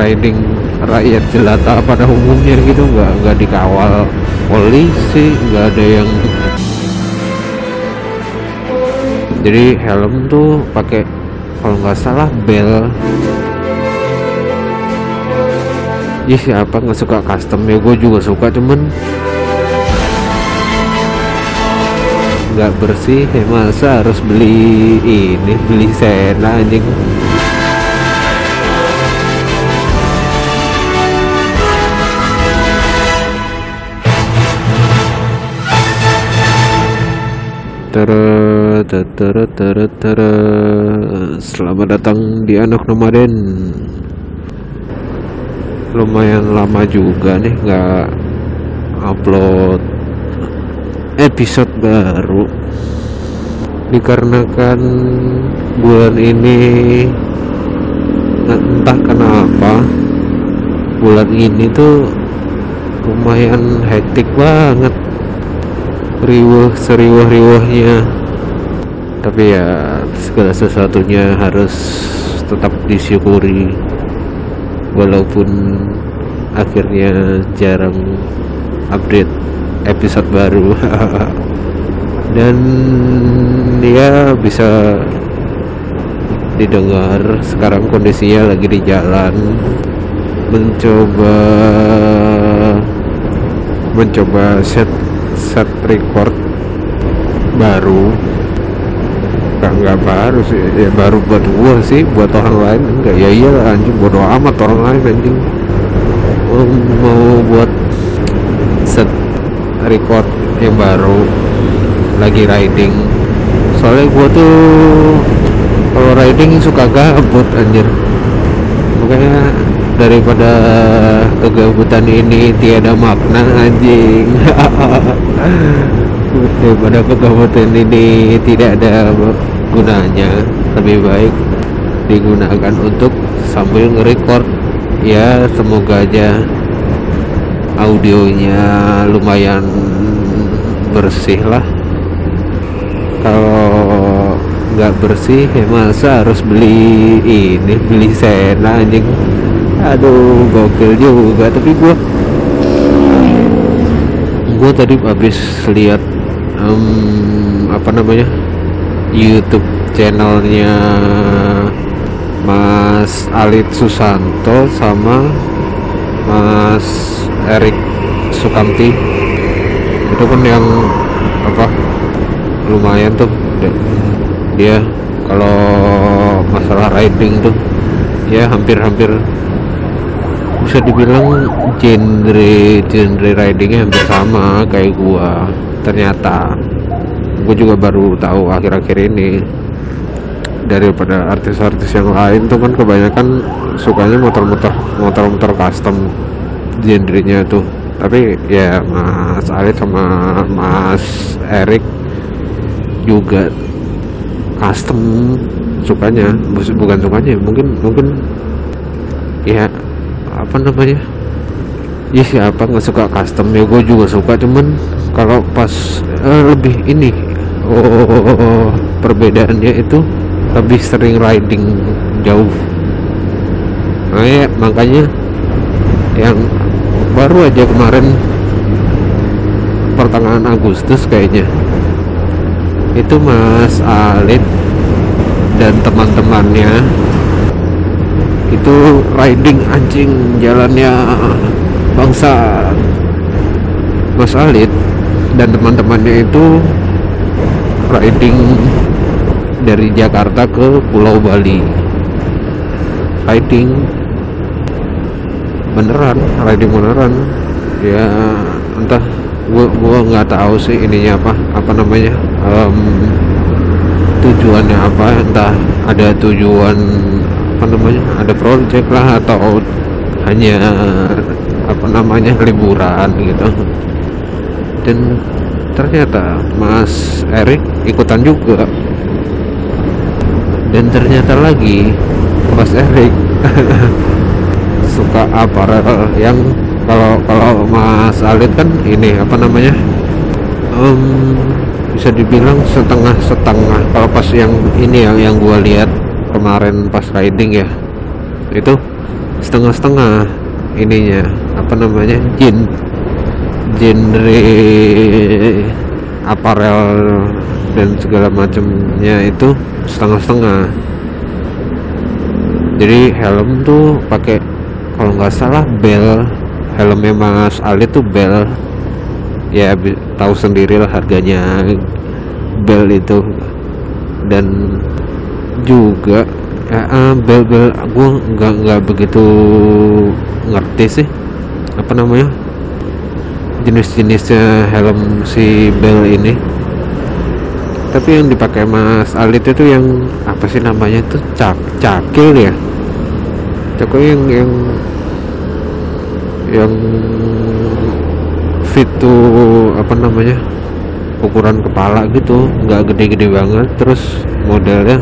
riding rakyat jelata pada umumnya gitu. Nggak nggak dikawal polisi nggak ada yang jadi helm tuh pakai kalau nggak salah bel. Ya siapa nggak suka custom ya? Gue juga suka cuman nggak bersih ya masa harus beli ini beli sena anjing Tara, tara, tara, tara. Selamat datang di anak nomaden. Lumayan lama juga nih nggak upload episode baru. Dikarenakan bulan ini entah kenapa bulan ini tuh lumayan hektik banget riuh seriuh-riuhnya tapi ya segala sesuatunya harus tetap disyukuri. Walaupun akhirnya jarang update episode baru. Dan dia bisa didengar sekarang kondisinya lagi di jalan. Mencoba mencoba set set record baru. Nggak nggak baru sih. Ya baru buat gua sih buat orang lain enggak. Ya iya anjing bodo amat orang lain anjing. Mau, mau buat set record yang baru lagi riding. Soalnya gua tuh kalau riding suka gabut anjir. Makanya daripada kegabutan ini tiada makna anjing. Daripada kegabutan ini tidak ada gunanya lebih baik digunakan untuk sambil nge-record. Ya semoga aja audionya lumayan bersih lah. Kalau nggak bersih ya masa harus beli ini beli sena anjing aduh gokil juga. Tapi gua gua tadi habis lihat um, apa namanya YouTube channelnya Mas Alit Susanto sama Mas Erik Sukamti. Itu kan yang apa lumayan tuh. Dia kalau masalah riding tuh ya hampir-hampir bisa dibilang genre genre ridingnya hampir sama kayak gua. Ternyata gue juga baru tahu akhir-akhir ini daripada artis-artis yang lain tuh kan kebanyakan sukanya motor-motor motor-motor custom genrenya tuh. Tapi ya Mas Alit sama Mas Erik juga custom sukanya bukan sukanya mungkin mungkin ya apa namanya? Ya siapa nggak suka custom ya gue juga suka cuman kalau pas eh, lebih ini oh perbedaannya itu lebih sering riding jauh. Nah, ya, makanya yang baru aja kemarin pertengahan Agustus kayaknya itu Mas Alit dan teman-temannya itu riding anjing jalannya bangsa Mas Alit dan teman-temannya itu riding dari Jakarta ke Pulau Bali. Riding beneran riding beneran. Ya entah gua gua nggak tahu sih ininya apa apa namanya um, tujuannya apa entah ada tujuan apa namanya ada project lah atau hanya apa namanya liburan gitu. Dan ternyata Mas Erik ikutan juga. Dan ternyata lagi Mas Erik suka aparel yang kalau kalau Mas Alit kan ini apa namanya um, bisa dibilang setengah setengah kalau pas yang ini yang yang gua lihat kemarin pas riding ya itu setengah-setengah ininya apa namanya jin genre aparel dan segala macamnya itu setengah-setengah. Jadi helm tuh pakai kalau nggak salah bel helmnya Mas Ali tuh bel. Ya tahu sendiri lah harganya bel itu. Dan juga. Ya, uh, bel bel gue nggak nggak begitu ngerti sih. Apa namanya? Jenis-jenisnya helm si bel ini. Tapi yang dipakai Mas Alit itu yang apa sih namanya itu? Cak cakil ya cakil yang yang yang fit apa namanya? Ukuran kepala gitu nggak gede-gede banget. Terus modelnya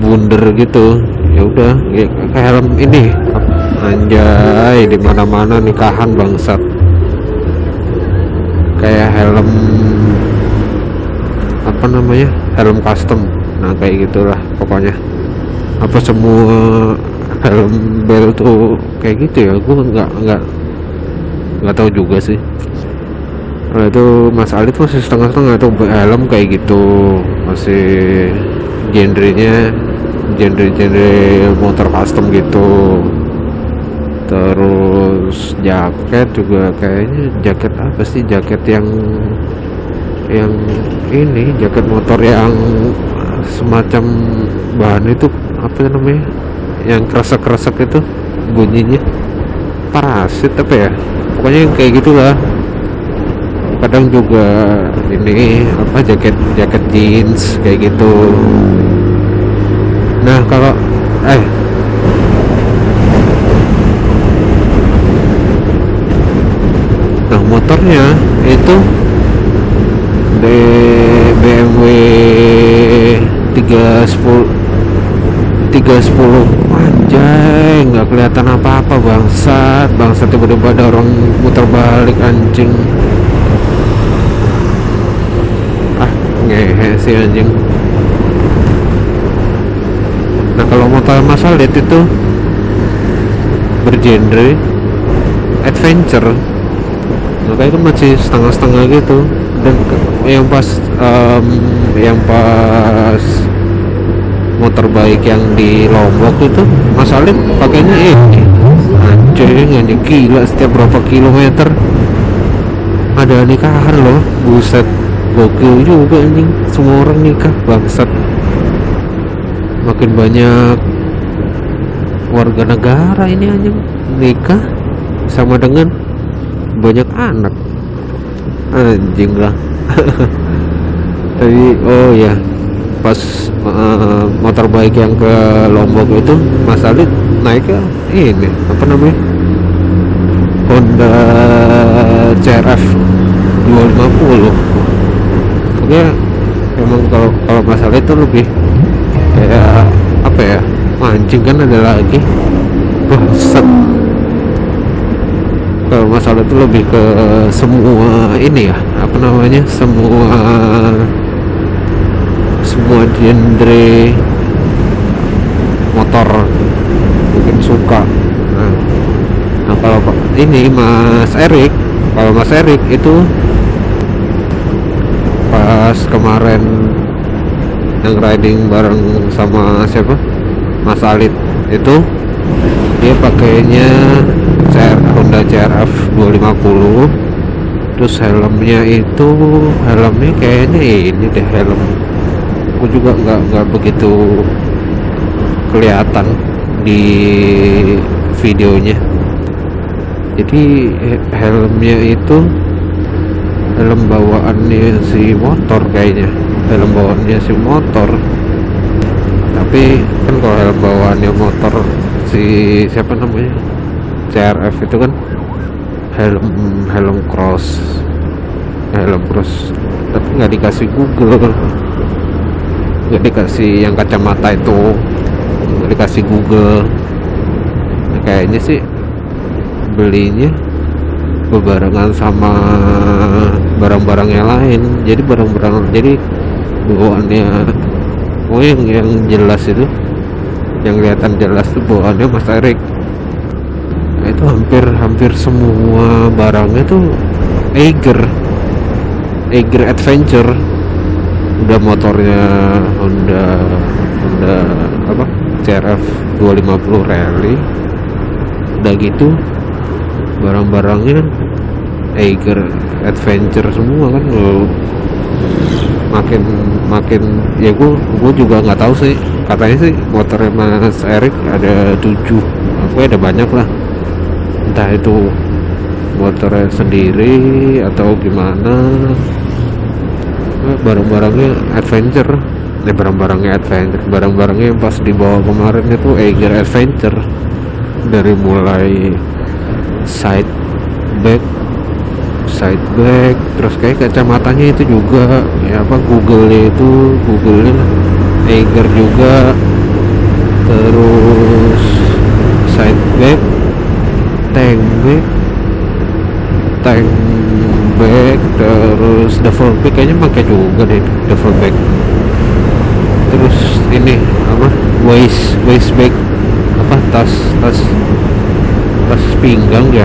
bunder gitu. Ya udah ya, kayak helm ini. Anjay di mana-mana nikahan bangsat. Kayak helm apa namanya? Helm custom. Nah kayak gitulah pokoknya. Apa semua helm bel tuh kayak gitu ya? Gue nggak nggak nggak tahu juga sih. Nah itu Mas Ali masih setengah-setengah tuh helm kayak gitu. Masih genrenya genre-genre motor custom gitu. Terus jaket juga kayaknya jaket apa sih? Jaket yang yang ini jaket motor yang semacam bahan itu apa namanya? Yang kresek-kresek itu bunyinya parasit apa ya? Pokoknya yang kayak gitulah. Kadang juga ini apa jaket jaket jeans kayak gitu nah kalau eh. Nah motornya itu di BMW 310 310 anjay nggak kelihatan apa-apa bangsat. Bangsat tiba-tiba ada orang muter balik anjing. Ah ngehe sih anjing nah kalau motor Mas Alit itu. Bergenre adventure. Makanya kan masih setengah-setengah gitu. Dan yang pas um, yang pas motor baik yang di Lombok itu Mas Alit pakainya ini. Anjing anjing gila setiap berapa kilometer. Ada nikahan loh buset. Gokil juga anjing semua orang nikah bangsat makin banyak warga negara ini anjing. Nikah sama dengan banyak anak. Anjing lah. Tapi oh ya pas uh, motor baik yang ke Lombok itu Mas Alit naik ke ini apa namanya? Honda CRF 250 oke emang kalau kalau Mas Alit itu lebih kayak apa ya mancing kan ada lagi. Set. Kalau masalah itu lebih ke semua ini ya apa namanya semua semua genre motor mungkin suka. Nah, nah kalau ini Mas Erik kalau Mas Erik itu pas kemarin yang riding bareng sama siapa? Mas Alit itu dia pakainya CR, Honda CRF 250 terus helmnya itu helmnya kayaknya ini deh helm. Aku juga nggak nggak begitu kelihatan di videonya. Jadi helmnya itu helm bawaannya si motor kayaknya helm bawaannya si motor. Tapi kan kalau helm bawaannya motor si siapa namanya? CRF itu kan helm helm cross. Helm cross. Tapi nggak dikasih Google. Nggak dikasih yang kacamata itu. Nggak dikasih Google. Nah, kayaknya sih belinya bebarengan sama barang-barang yang lain. Jadi barang-barang jadi bawaannya oh yang yang jelas itu. Yang kelihatan jelas tuh bawaannya Mas Erik. Nah, itu hampir hampir semua barangnya tuh Eiger. Eiger Adventure. Udah motornya Honda Honda apa? CRF 250 Rally. Udah gitu barang-barangnya Eiger Adventure semua kan. Makin makin ya gue gue juga nggak tahu sih. Katanya sih motornya Mas Erik ada tujuh apa ada banyak lah. Entah itu motornya sendiri atau gimana. Barang-barangnya adventure. Ini barang-barangnya adventure. Barang-barangnya yang pas dibawa kemarin itu Eiger Adventure. Dari mulai side back side back terus kayak kacamatanya itu juga ya apa Google itu Google Eiger juga terus side back tank back tank back terus double back kayaknya pakai juga deh double back terus ini apa waist waist bag apa tas tas tas pinggang ya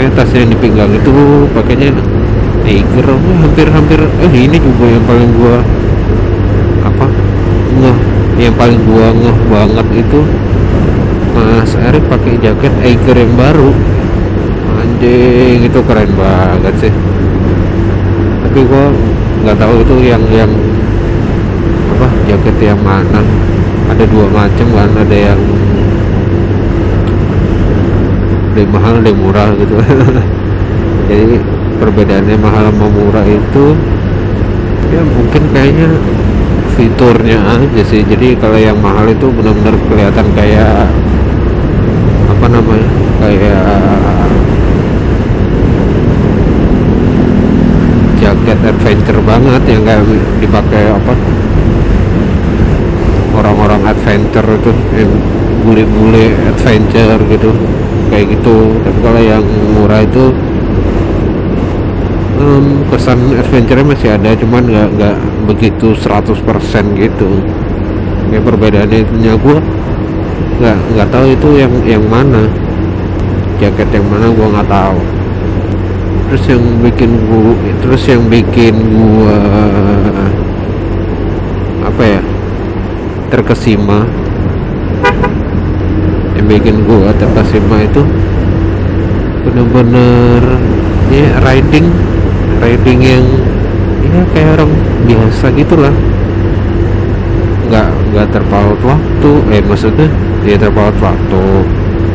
pokoknya tas yang di pinggang itu pakainya Tiger hampir-hampir eh ini juga yang paling gua apa? Ngeh yang paling gua ngeh banget itu Mas Erik pakai jaket Eiger yang baru. Anjing itu keren banget sih. Tapi gua nggak tahu itu yang yang apa jaket yang mana. Ada dua macam kan ada yang lebih mahal lebih murah gitu. Jadi perbedaannya mahal sama murah itu ya mungkin kayaknya fiturnya aja sih. Jadi kalau yang mahal itu benar-benar kelihatan kayak apa namanya kayak jaket adventure banget yang kayak dipakai apa orang-orang adventure itu yang bule-bule adventure gitu kayak gitu. Tapi kalau yang murah itu um, kesan adventure masih ada cuman nggak nggak begitu 100% gitu. Kayak perbedaannya itu gue nggak nggak tahu itu yang yang mana. Jaket yang mana gue nggak tahu. Terus yang bikin gua terus yang bikin gua apa ya terkesima yang bikin gua terkesima itu bener-bener ya riding riding yang ya kayak orang biasa gitulah. Nggak nggak terpaut waktu eh maksudnya dia terpaut waktu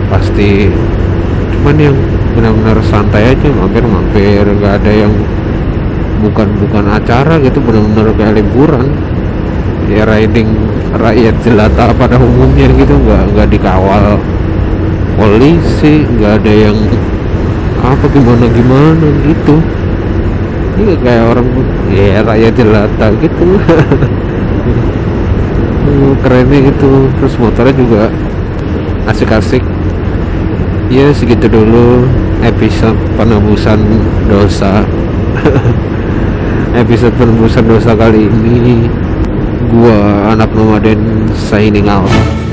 pasti cuman yang benar-benar santai aja mampir-mampir nggak ada yang bukan bukan acara gitu benar-benar kayak liburan. Ya riding rakyat jelata pada umumnya gitu nggak nggak dikawal polisi nggak ada yang apa gimana gimana gitu. Ini kayak orang ya rakyat jelata gitu. Kerennya gitu. Terus motornya juga asik-asik. Ya segitu dulu episode penebusan dosa. Episode penebusan dosa kali ini gua anak nomaden signing out